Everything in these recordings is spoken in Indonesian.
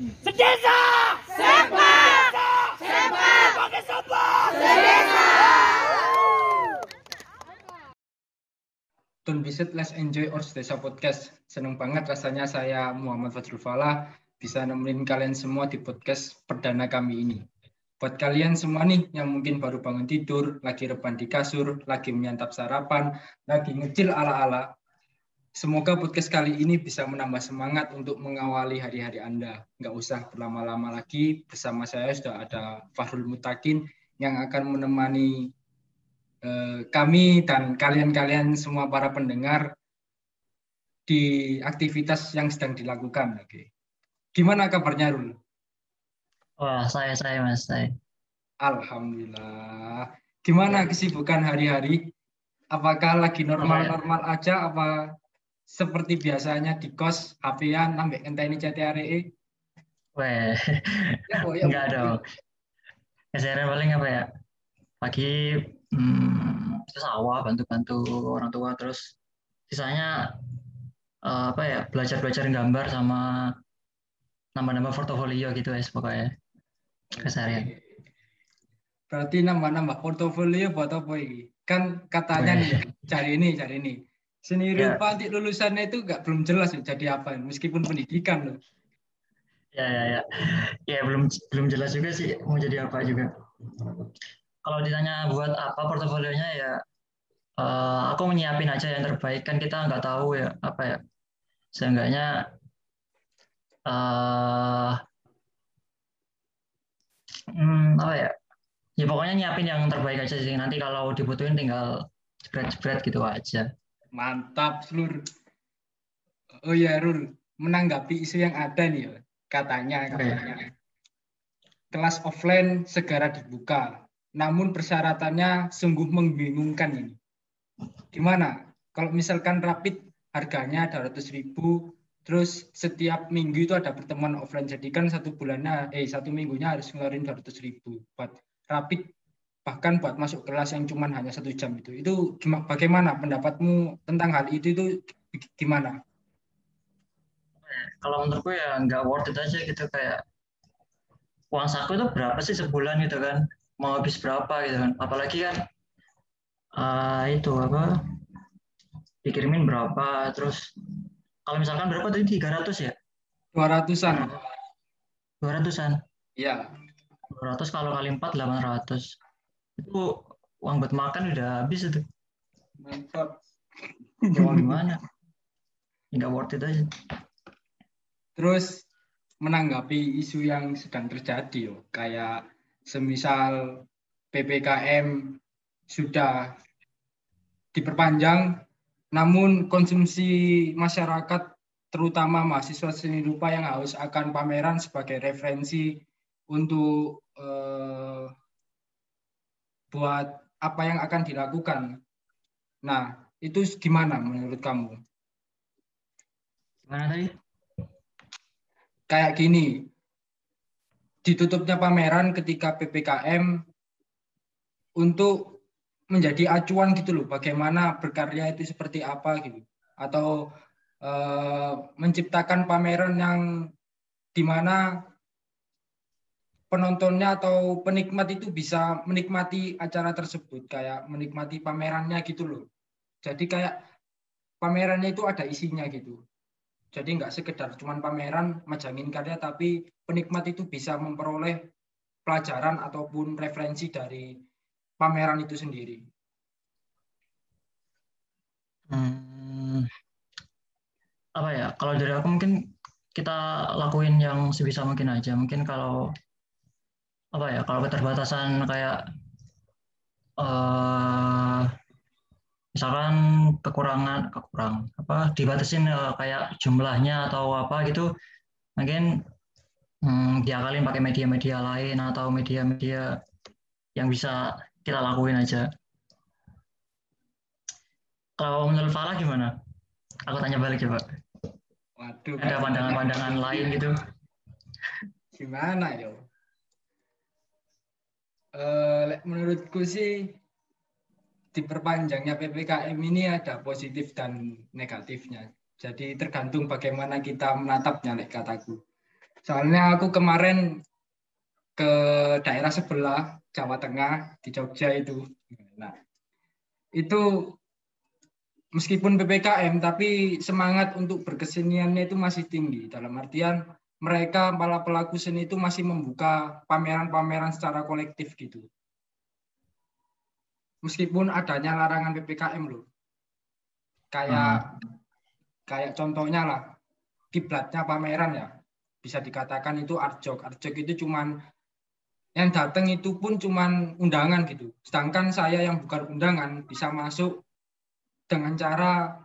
Sedesa! Sepa! Sepa! Pakai sopo! Sedesa! Don't visit, let's enjoy our Desa Podcast. Seneng banget rasanya saya Muhammad Fajrul Falah bisa nemenin kalian semua di podcast perdana kami ini. Buat kalian semua nih yang mungkin baru bangun tidur, lagi rebahan di kasur, lagi menyantap sarapan, lagi ngecil ala-ala, Semoga podcast kali ini bisa menambah semangat untuk mengawali hari-hari Anda. Nggak usah berlama-lama lagi, bersama saya sudah ada Fahrul Mutakin yang akan menemani eh, kami dan kalian-kalian semua para pendengar di aktivitas yang sedang dilakukan. Oke. Gimana kabarnya, Rul? Wah, saya saya Mas, saya. Alhamdulillah. Gimana kesibukan hari-hari? Apakah lagi normal-normal aja apa seperti biasanya di kos HP-an ambek enteni CTRE? Weh, Ya, kok, ya, enggak dong. Keseharian paling apa ya? Pagi hmm, ke sawah bantu-bantu orang tua terus sisanya eh, apa ya belajar-belajar gambar sama nambah-nambah portofolio gitu ya pokoknya keseharian. Berarti nambah-nambah portofolio buat apa ini? Kan katanya Weh. nih, cari ini, cari ini. Seni Ya. rupa nanti lulusannya itu nggak belum jelas jadi apa, meskipun pendidikan loh. Ya ya ya. Ya belum belum jelas juga sih mau jadi apa juga. Kalau ditanya buat apa portofolionya ya eh, aku menyiapin aja yang terbaik kan kita nggak tahu ya apa ya. Seenggaknya eh hmm, apa ya? Ya pokoknya nyiapin yang terbaik aja sih. Nanti kalau dibutuhin tinggal jebret-jebret gitu aja. Mantap, seluruh. Oh ya, Rul, menanggapi isu yang ada nih, ya, katanya, katanya. Kelas offline segera dibuka, namun persyaratannya sungguh membingungkan ini. Gimana? Kalau misalkan rapid harganya ada ratus ribu, terus setiap minggu itu ada pertemuan offline, jadi kan satu bulannya, eh satu minggunya harus ngeluarin ratus ribu buat rapid bahkan buat masuk kelas yang cuma hanya satu jam itu itu cuma bagaimana pendapatmu tentang hal itu itu gimana Kalau menurutku ya nggak worth it aja gitu kayak uang saku itu berapa sih sebulan gitu kan? Mau habis berapa gitu kan? Apalagi kan eh, itu apa? Dikirimin berapa? Terus kalau misalkan berapa tadi 300 ya? dua ratusan 200-an. ya 200 kalau kali 4 800. Itu uang buat makan udah habis itu. mantap Ya, Uang gimana? Nggak worth it aja. terus menanggapi isu yang sedang terjadi yo kayak semisal ppkm sudah diperpanjang namun konsumsi masyarakat terutama mahasiswa seni rupa yang haus akan pameran sebagai referensi untuk eh, buat apa yang akan dilakukan. Nah, itu gimana menurut kamu? Gimana tadi? Kayak gini, ditutupnya pameran ketika PPKM untuk menjadi acuan gitu loh, bagaimana berkarya itu seperti apa gitu, atau eh, menciptakan pameran yang di mana penontonnya atau penikmat itu bisa menikmati acara tersebut kayak menikmati pamerannya gitu loh jadi kayak pamerannya itu ada isinya gitu jadi nggak sekedar cuman pameran majangin karya tapi penikmat itu bisa memperoleh pelajaran ataupun referensi dari pameran itu sendiri Hmm, apa ya? Kalau dari aku mungkin kita lakuin yang sebisa mungkin aja. Mungkin kalau apa ya? Kalau keterbatasan kayak eh misalkan kekurangan kekurangan apa dibatasin eh, kayak jumlahnya atau apa gitu, mungkin hmm, diakalin pakai media-media lain atau media-media yang bisa kita lakuin aja. Kalau menurut Farah gimana? Aku tanya balik coba. waduh Ada pandangan-pandangan lain gitu? gimana yo Lek menurutku sih diperpanjangnya ppkm ini ada positif dan negatifnya. Jadi tergantung bagaimana kita menatapnya lek kataku. Soalnya aku kemarin ke daerah sebelah Jawa Tengah di Jogja itu. Nah, itu meskipun PPKM tapi semangat untuk berkeseniannya itu masih tinggi. Dalam artian mereka para pelaku seni itu masih membuka pameran-pameran secara kolektif gitu. Meskipun adanya larangan PPKM loh. Kayak hmm. kayak contohnya lah kiblatnya pameran ya. Bisa dikatakan itu arjok. Arjok itu cuman yang datang itu pun cuman undangan gitu. Sedangkan saya yang bukan undangan bisa masuk dengan cara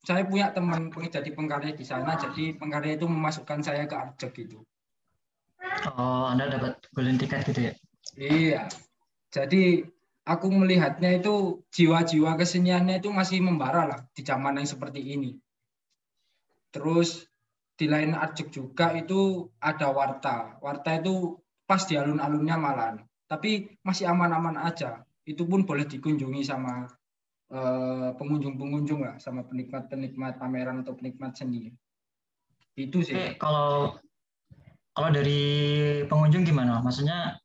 saya punya teman jadi pengkarya di sana, jadi pengkarya itu memasukkan saya ke Arjok gitu. Oh, Anda dapat golden ticket gitu ya? Iya. Jadi aku melihatnya itu jiwa-jiwa keseniannya itu masih membara lah di zaman yang seperti ini. Terus di lain Arjok juga itu ada Warta. Warta itu pas di alun-alunnya malan. Tapi masih aman-aman aja. Itu pun boleh dikunjungi sama pengunjung-pengunjung lah sama penikmat-penikmat pameran atau penikmat seni. Itu sih. Oke, kalau kalau dari pengunjung gimana? Maksudnya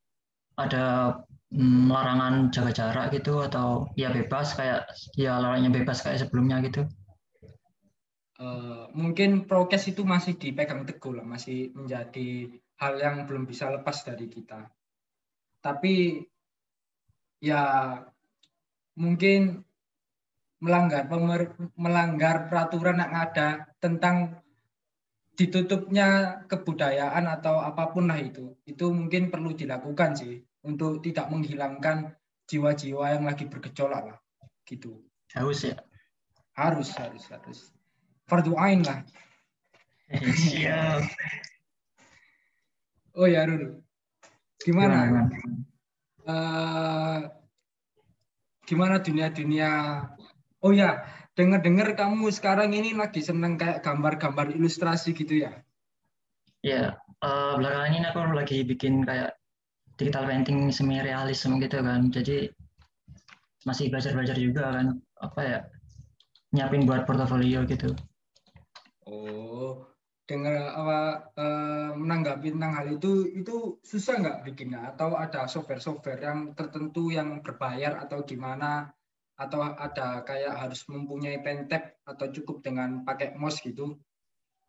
ada mm, larangan jaga jarak gitu atau ya bebas kayak ya larangannya bebas kayak sebelumnya gitu? Uh, mungkin prokes itu masih dipegang teguh lah, masih menjadi hal yang belum bisa lepas dari kita. Tapi ya mungkin melanggar melanggar peraturan yang ada tentang ditutupnya kebudayaan atau apa pun lah itu. Itu mungkin perlu dilakukan sih untuk tidak menghilangkan jiwa-jiwa yang lagi bergejolak lah gitu. Harus ya? Harus harus harus. Fardu ain lah. Siap oh ya Rul. Gimana? Gimana, uh, gimana dunia-dunia Oh ya, dengar-dengar kamu sekarang ini lagi seneng kayak gambar-gambar ilustrasi gitu ya? Iya, uh, belakangan ini aku lagi bikin kayak digital painting semi realisme gitu kan. Jadi masih belajar-belajar juga kan, apa ya, nyiapin buat portofolio gitu. Oh, dengar apa uh, menanggapi tentang hal itu itu susah nggak bikinnya atau ada software-software yang tertentu yang berbayar atau gimana atau ada kayak harus mempunyai pen atau cukup dengan pakai mouse gitu?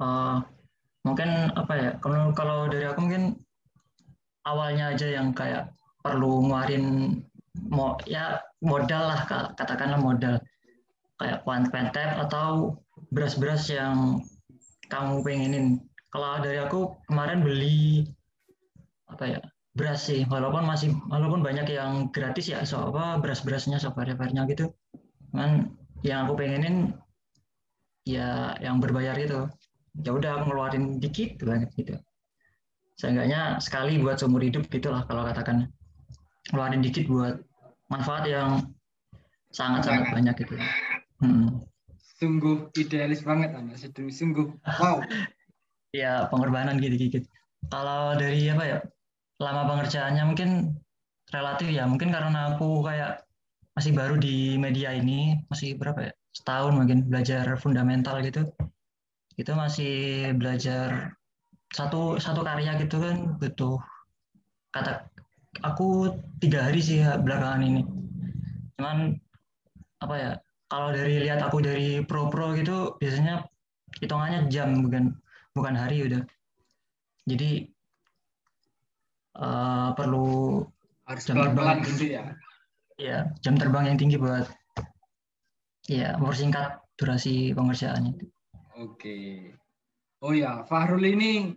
Uh, mungkin apa ya? Kalau kalau dari aku mungkin awalnya aja yang kayak perlu ngeluarin mo ya modal lah katakanlah modal kayak pen pen atau beras-beras yang kamu pengenin. Kalau dari aku kemarin beli apa ya beras sih. Walaupun masih walaupun banyak yang gratis ya so apa beras-berasnya so varian gitu. Kan yang aku pengenin ya yang berbayar itu. Ya udah aku ngeluarin dikit banget gitu. Seenggaknya sekali buat seumur hidup gitulah kalau katakan. Ngeluarin dikit buat manfaat yang sangat-sangat banyak. gitu. Hmm. sungguh idealis banget anda. Sungguh. Wow. Ya pengorbanan gitu-gitu. Kalau dari apa ya lama pengerjaannya mungkin relatif ya. Mungkin karena aku kayak masih baru di media ini masih berapa ya? Setahun mungkin belajar fundamental gitu. Itu masih belajar satu satu karya gitu kan butuh kata aku tiga hari sih ya belakangan ini. Cuman apa ya kalau dari lihat aku dari pro pro gitu biasanya hitungannya jam bukan bukan hari udah. Jadi uh, perlu harus jam terbang yang tinggi ya. Ya, jam terbang yang tinggi buat ya mempersingkat durasi pengerjaannya. Oke. Oh ya, Fahrul ini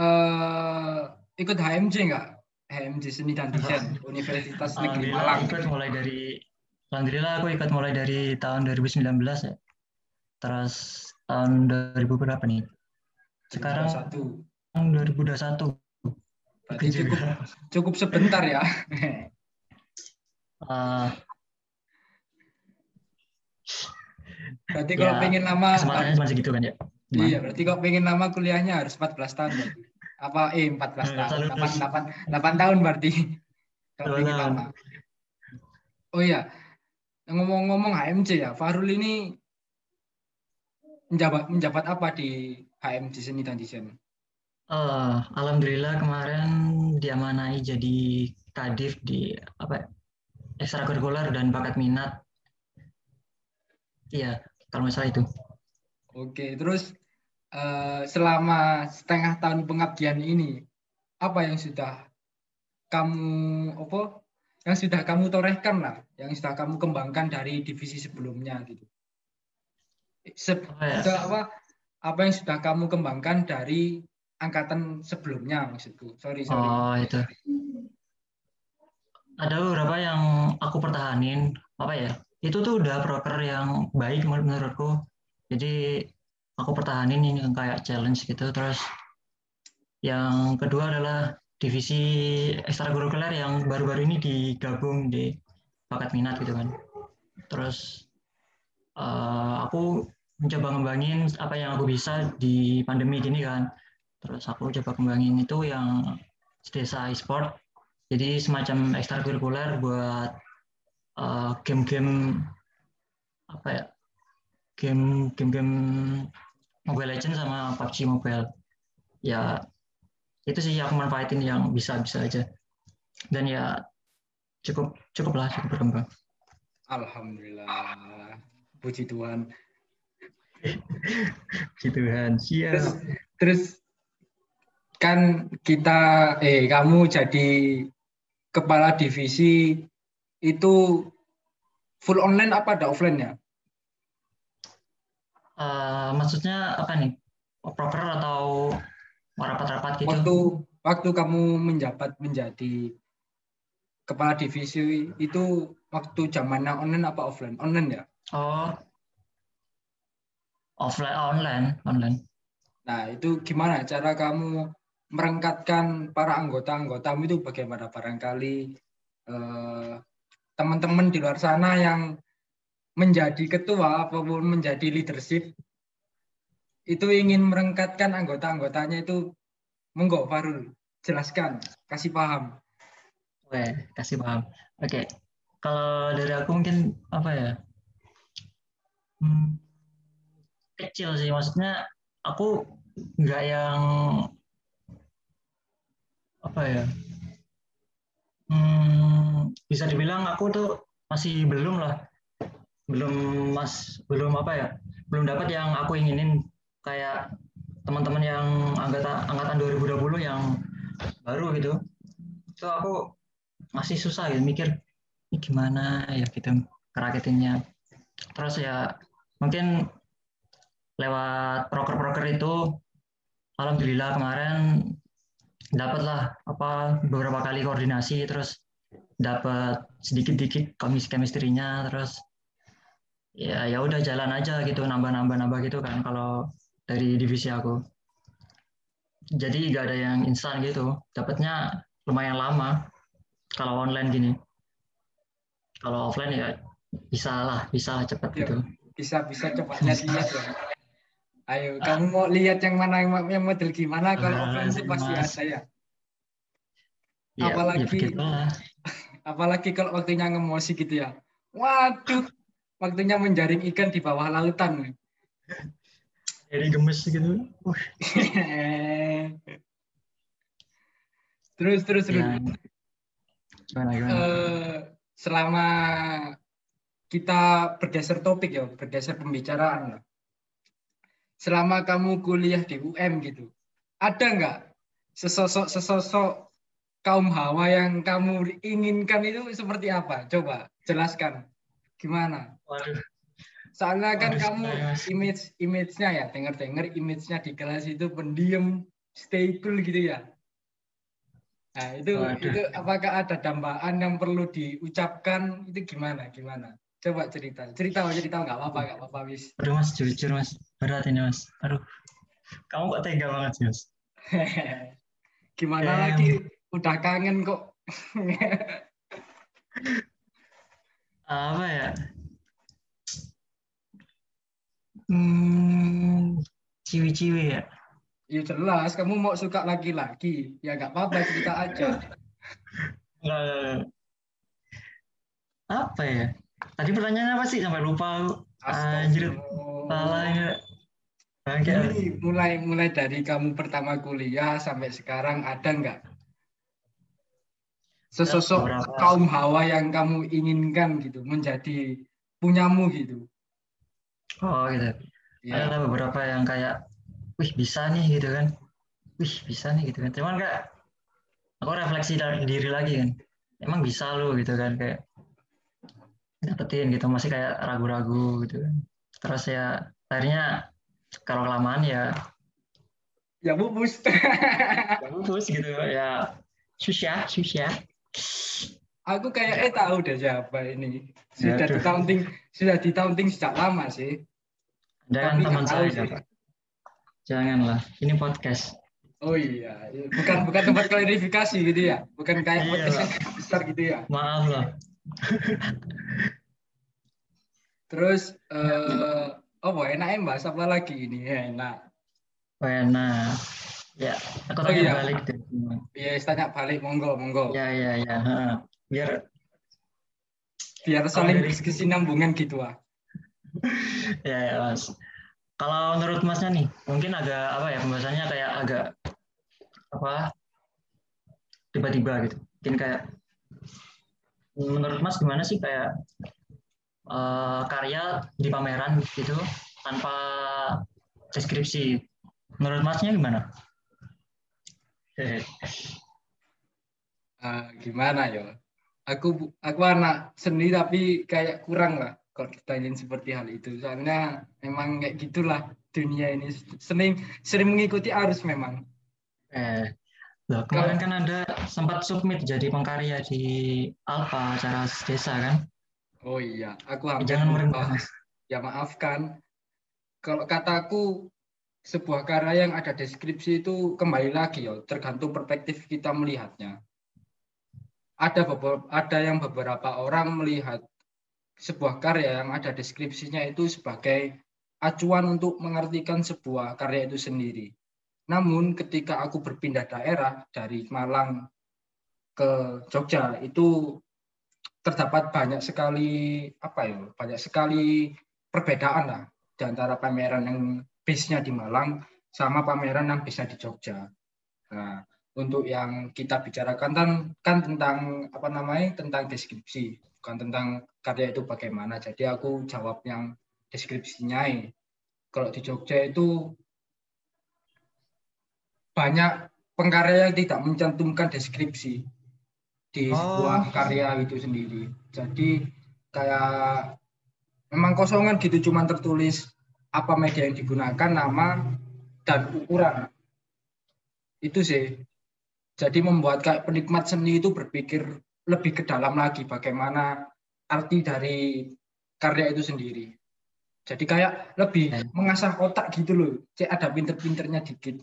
uh, ikut HMJ nggak? HMJ Seni dan Desain Universitas Negeri Malang. Ikut mulai dari Alhamdulillah aku ikut mulai dari tahun 2019 ya. Terus tahun 2000 berapa nih? Sekarang 2021. 2021. Berarti cukup cukup sebentar ya. Uh, berarti ya, kalau pengen lama kesempatannya masih gitu kan ya. Gimana? Iya, berarti kalau pengen lama kuliahnya harus 14 tahun berarti. Apa eh 14 tahun, 8, 8, 8 tahun berarti. Kalau pengen lama. Oh iya, ngomong-ngomong HMC ya, Farul ini menjabat menjabat apa di HM di seni dan desain? Eh, alhamdulillah kemarin diamanai jadi kadif di apa ya, ekstrakurikuler dan bakat minat. Iya, kalau salah itu. Oke, terus eh, selama setengah tahun pengabdian ini, apa yang sudah kamu apa? Yang sudah kamu torehkan lah, yang sudah kamu kembangkan dari divisi sebelumnya gitu. Se- Apa ya? apa, apa yang sudah kamu kembangkan dari angkatan sebelumnya maksudku. Sorry, sorry. Oh, itu. Ada beberapa yang aku pertahanin, apa ya? Itu tuh udah proker yang baik menur- menurutku. Jadi aku pertahanin ini yang kayak challenge gitu. Terus yang kedua adalah divisi ekstrakurikuler yang baru-baru ini digabung di bakat minat gitu kan. Terus eh, aku mencoba ngembangin apa yang aku bisa di pandemi gini kan. Terus aku coba kembangin itu yang desa e-sport. Jadi semacam ekstrakurikuler buat eh, game-game apa ya? Game game-game Mobile Legends sama PUBG Mobile. Ya itu sih aku manfaatin yang bisa-bisa aja. Dan ya cukup cukup lah cukup berkembang. Alhamdulillah. Puji Tuhan. Puji Tuhan. Terus, Siap. terus kan kita eh kamu jadi kepala divisi itu full online apa ada offline ya? Eh, maksudnya apa nih? Proker atau rapat-rapat gitu? Waktu waktu kamu menjabat menjadi kepala divisi itu waktu zamannya online apa offline? Online ya. Oh, offline, online, online. Nah, itu gimana cara kamu merengkatkan para anggota-anggotamu itu bagaimana barangkali eh, teman-teman di luar sana yang menjadi ketua ataupun menjadi leadership itu ingin merengkatkan anggota-anggotanya itu monggo Farul jelaskan kasih paham Oke, kasih paham. Oke, kalau dari aku mungkin apa ya? Hmm, kecil sih, maksudnya aku nggak yang apa ya? Hmm, bisa dibilang aku tuh masih belum lah, belum mas, belum apa ya? Belum dapat yang aku inginin kayak teman-teman yang angkatan angkatan 2020 yang baru gitu. Itu aku masih susah gitu mikir ini gimana ya gitu kerakitinnya terus ya mungkin lewat proker-proker itu alhamdulillah kemarin dapatlah apa beberapa kali koordinasi terus dapat sedikit-sedikit komisi chemistry-nya terus ya ya udah jalan aja gitu nambah-nambah nambah gitu kan kalau dari divisi aku jadi gak ada yang instan gitu dapatnya lumayan lama kalau online gini. Kalau offline ya bisa lah, bisa cepat Ya. gitu. bisa bisa coba lihat-lihat ya ayo kamu mau lihat yang mana yang, model gimana kalau Ah, offline sih pasti Mas. ada ya Ya, Apalagi- ya apalagi kalau waktunya ngemosi gitu ya. Waduh, waktunya menjaring ikan di bawah lautan. Jadi gemes gitu. Uh, terus terus terus. ya. Gimana gimana? Eh, selama kita bergeser topik ya, bergeser pembicaraan. Selama kamu kuliah di UM gitu, ada nggak sesosok sesosok kaum hawa yang kamu inginkan itu seperti apa? Coba jelaskan. Gimana? Waduh, Soalnya kan Waduh, kamu image image-nya ya, dengar-dengar image-nya di kelas itu pendiam, stay cool gitu ya. Nah, itu Waduh. itu apakah ada dambaan yang perlu diucapkan? Itu gimana? Gimana? Coba cerita. Cerita aja cerita nggak apa-apa, nggak apa-apa wis. aduh mas, jujur mas. Berat ini mas. Aduh, kamu kok tega banget sih mas. gimana Em. lagi? Udah kangen kok. Apa ya? Hmm, ciwi-ciwi ya. ya jelas, kamu mau suka laki-laki, ya nggak apa-apa cerita aja. Enggak. Apa ya? Tadi pertanyaannya apa sih? Sampai lupa. Anjir, salah ya. Ini mulai mulai dari kamu pertama kuliah sampai sekarang ada nggak sesosok Beberapa. kaum hawa yang kamu inginkan gitu menjadi punyamu gitu? Oh gitu. Ya, Ada beberapa yang kayak, wih bisa nih gitu kan. Wih bisa nih gitu kan. Cuman kayak aku refleksi dari diri lagi kan. Emang bisa lu gitu kan kayak dapetin gitu masih kayak ragu-ragu gitu kan. Terus ya akhirnya kalau kelamaan ya ya bubus. ya bagus gitu ya susah susah. Aku kayaknya tahu deh siapa ini. Sudah Aduh. ditaunting, sudah ditaunting sejak lama sih. Jangan Tapi teman saya. sih. Janganlah. Ini podcast. Oh iya, bukan bukan tempat klarifikasi gitu ya, bukan kayak Iya, podcast besar gitu ya. Maaf lah. Terus eh oh enaknya bahas apa lagi ini? Ya, enak. Nah, ya aku Oh, tanya iya. balik deh. Ya, tanya balik monggo, monggo. Ya ya ya. Biar Biar saling dari- berkesinambungan gitu ah. ya ya mas. Kalau menurut masnya nih, mungkin agak apa ya pembahasannya kayak agak apa tiba-tiba gitu. Mungkin kayak menurut mas gimana sih kayak eh, karya di pameran gitu tanpa deskripsi. Menurut masnya gimana? Eh, gimana ya? Aku aku anak seni tapi kayak kurang lah kalau ditanyain seperti hal itu. Soalnya memang kayak gitulah dunia ini sering sering mengikuti arus memang. Eh, loh, kemarin kan ada sempat submit jadi pengkarya di Alfa acara desa kan? Oh iya, aku hampir Jangan lupa. Ya maafkan. Kalau kataku sebuah karya yang ada deskripsi itu kembali lagi ya, tergantung perspektif kita melihatnya. Ada beberapa, ada yang beberapa orang melihat sebuah karya yang ada deskripsinya itu sebagai acuan untuk mengartikan sebuah karya itu sendiri. Namun ketika aku berpindah daerah dari Malang ke Jogja itu terdapat banyak sekali apa ya banyak sekali perbedaan lah di antara pameran yang base-nya di Malang sama pameran yang base-nya di Jogja. Nah, untuk yang kita bicarakan kan, kan tentang apa namanya tentang deskripsi bukan tentang karya itu bagaimana. Jadi aku jawab yang deskripsinya. ya. Kalau di Jogja itu banyak pengkarya yang tidak mencantumkan deskripsi di Oh. sebuah karya itu sendiri. Jadi kayak memang kosongan gitu, cuman tertulis apa media yang digunakan, nama dan ukuran. Itu sih. Jadi membuat kayak penikmat seni itu berpikir lebih ke dalam lagi bagaimana arti dari karya itu sendiri. Jadi kayak lebih mengasah otak gitu loh. Cek ada pinter-pinternya dikit.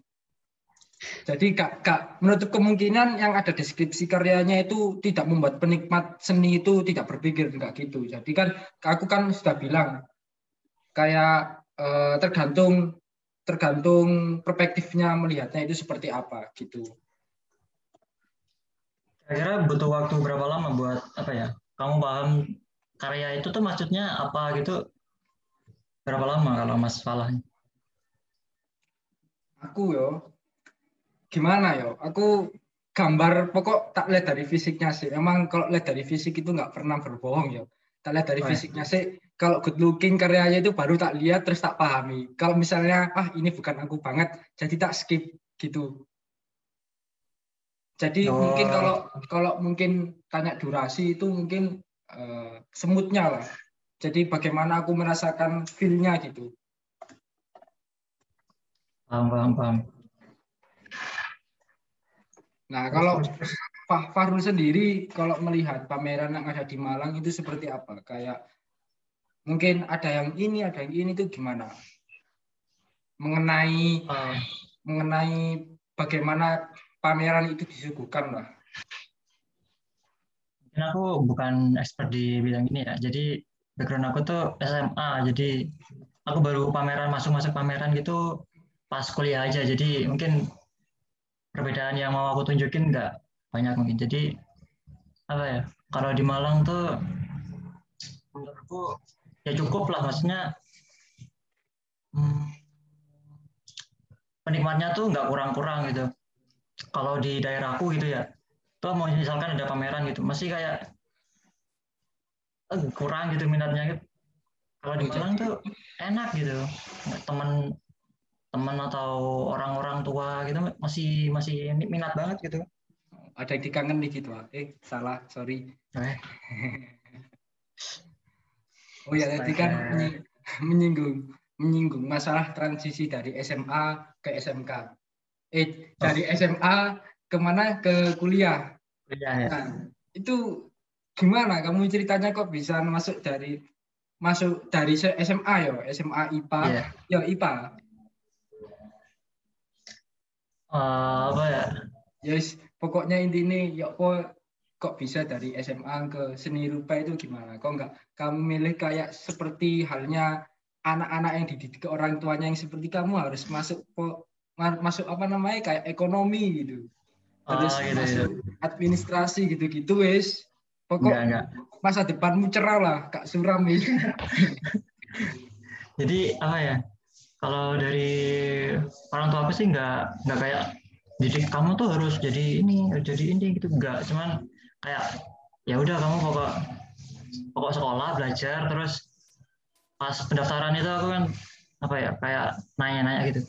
Jadi kak, kak, menutup kemungkinan yang ada deskripsi karyanya itu tidak membuat penikmat seni itu tidak berpikir enggak gitu. Jadi kan aku kan sudah bilang kayak eh, tergantung tergantung perspektifnya melihatnya itu seperti apa gitu. Kira-kira butuh waktu berapa lama buat apa ya? Kamu paham karya itu tuh maksudnya apa gitu? Berapa lama kalau Mas Falah? Aku yo gimana yo? Aku gambar pokok tak lihat dari fisiknya sih. Emang kalau lihat dari fisik itu nggak pernah berbohong yo. Tak lihat dari Oh, ya. fisiknya sih. Kalau good looking karyanya itu baru tak lihat terus tak pahami. Kalau misalnya ah ini bukan aku banget, jadi tak skip gitu. Jadi Oh. mungkin kalau kalau mungkin tanya durasi itu mungkin eh, semutnya lah. Jadi bagaimana aku merasakan feel-nya gitu. Paham, paham, paham. Nah, kalau Pak Fahrul sendiri kalau melihat pameran yang ada di Malang itu seperti apa? Kayak mungkin ada yang ini, ada yang ini itu gimana? Mengenai Eh, mengenai bagaimana pameran itu disuguhkan lah. mungkin aku bukan expert di bidang ini ya. Jadi background aku tuh SMA. Jadi aku baru pameran masuk-masuk pameran gitu pas kuliah aja. Jadi mungkin perbedaan yang mau aku tunjukin nggak banyak mungkin. Jadi apa ya? Kalau di Malang tuh menurutku ya cukup lah maksudnya. hmm, penikmatnya tuh nggak kurang-kurang gitu. Kalau di daerahku gitu ya, tuh mau misalkan ada pameran gitu, masih kayak eh, kurang gitu minatnya. Gitu. Kalau di Magelang tuh enak gitu, teman teman atau orang-orang tua gitu masih masih minat banget gitu. Ada yang dikangen nih gitu, eh salah, sorry. Eh. oh ya, tadi kan menyinggung menyinggung masalah transisi dari SMA ke SMK. Eh dari oh. SMA ke mana ke kuliah? Kuliah ya. Nah, itu gimana kamu ceritanya kok bisa masuk dari masuk dari SMA ya, SMA IPA, yeah. ya IPA. Uh, apa ya? Yes, pokoknya intinya ya kok kok bisa dari SMA ke seni rupa itu gimana? Kok enggak kamu milih kayak seperti halnya anak-anak yang dididik orang tuanya yang seperti kamu harus masuk kok masuk apa namanya kayak ekonomi gitu. Terus oh, gitu, masuk gitu. administrasi gitu-gitu wes. Pokok enggak, enggak. masa depanmu cerah lah, Kak Suram ini. Jadi apa ya? Kalau dari orang tua aku sih enggak enggak kayak didik kamu tuh harus jadi ini, jadi ini gitu enggak. Cuman kayak ya udah kamu pokok pokok sekolah belajar terus pas pendaftaran itu aku kan apa ya kayak nanya-nanya gitu.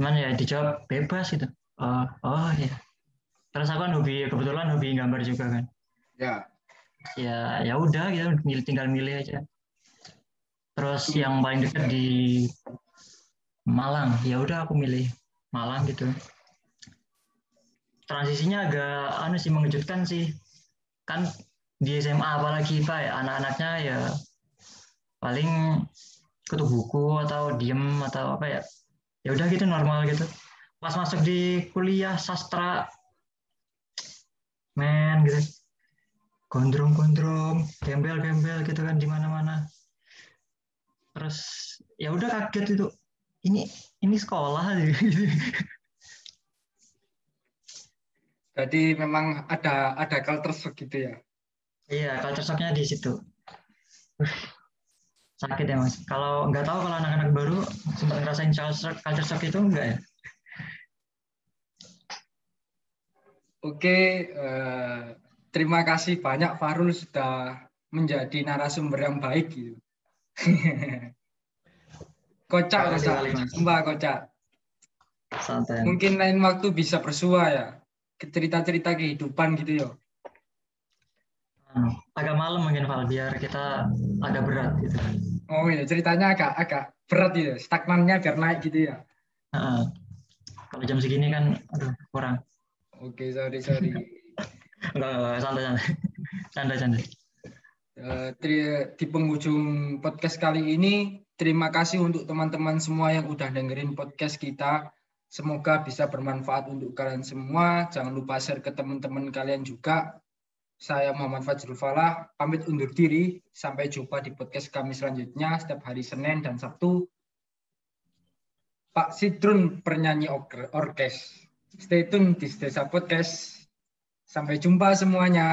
Cuman ya dijawab bebas gitu. Oh, oh ya. Terus aku kan hobi kebetulan hobi gambar juga kan. Ya ya ya udah gitu milih tinggal milih aja terus yang paling dekat di Malang. Ya udah aku milih Malang gitu. Transisinya agak anu sih mengejutkan sih. Kan di SMA apalagi pak ya anak-anaknya ya paling kutu buku atau diem atau apa ya. Ya udah gitu normal gitu. Pas masuk di kuliah sastra men gitu. Gondrong-gondrong, gembel-gembel gitu kan di mana-mana. Terus ya udah kaget itu. Ini ini sekolah Jadi memang ada ada culture shock gitu ya. Iya, culture shocknya di situ. Sakit ya mas. Kalau nggak tahu kalau anak-anak baru sempat ngerasain culture shock, culture shock itu enggak ya? Oke, uh, terima kasih banyak Farul sudah menjadi narasumber yang baik gitu. kocak, kocak, mbak kocak. Santai. Mungkin lain waktu bisa bersua ya, cerita-cerita kehidupan gitu ya. Hmm, agak malam mungkin Val, biar kita agak berat gitu. Oh iya, ceritanya agak agak berat gitu, stagnannya biar naik gitu ya. Uh, kalau jam segini kan, aduh kurang. Oke, okay, sorry sorry. Enggak, enggak, santai, santai. Canda, canda. Uh, di penghujung podcast kali ini, terima kasih untuk teman-teman semua yang udah dengerin podcast kita. Semoga bisa bermanfaat untuk kalian semua. Jangan lupa share ke teman-teman kalian juga. Saya Muhammad Fajrul Falah, pamit undur diri. Sampai jumpa di podcast kami selanjutnya setiap hari Senin dan Sabtu. Pak Sidrun pernyanyi orkes. Stay tune di Desa Podcast. Sampai jumpa semuanya.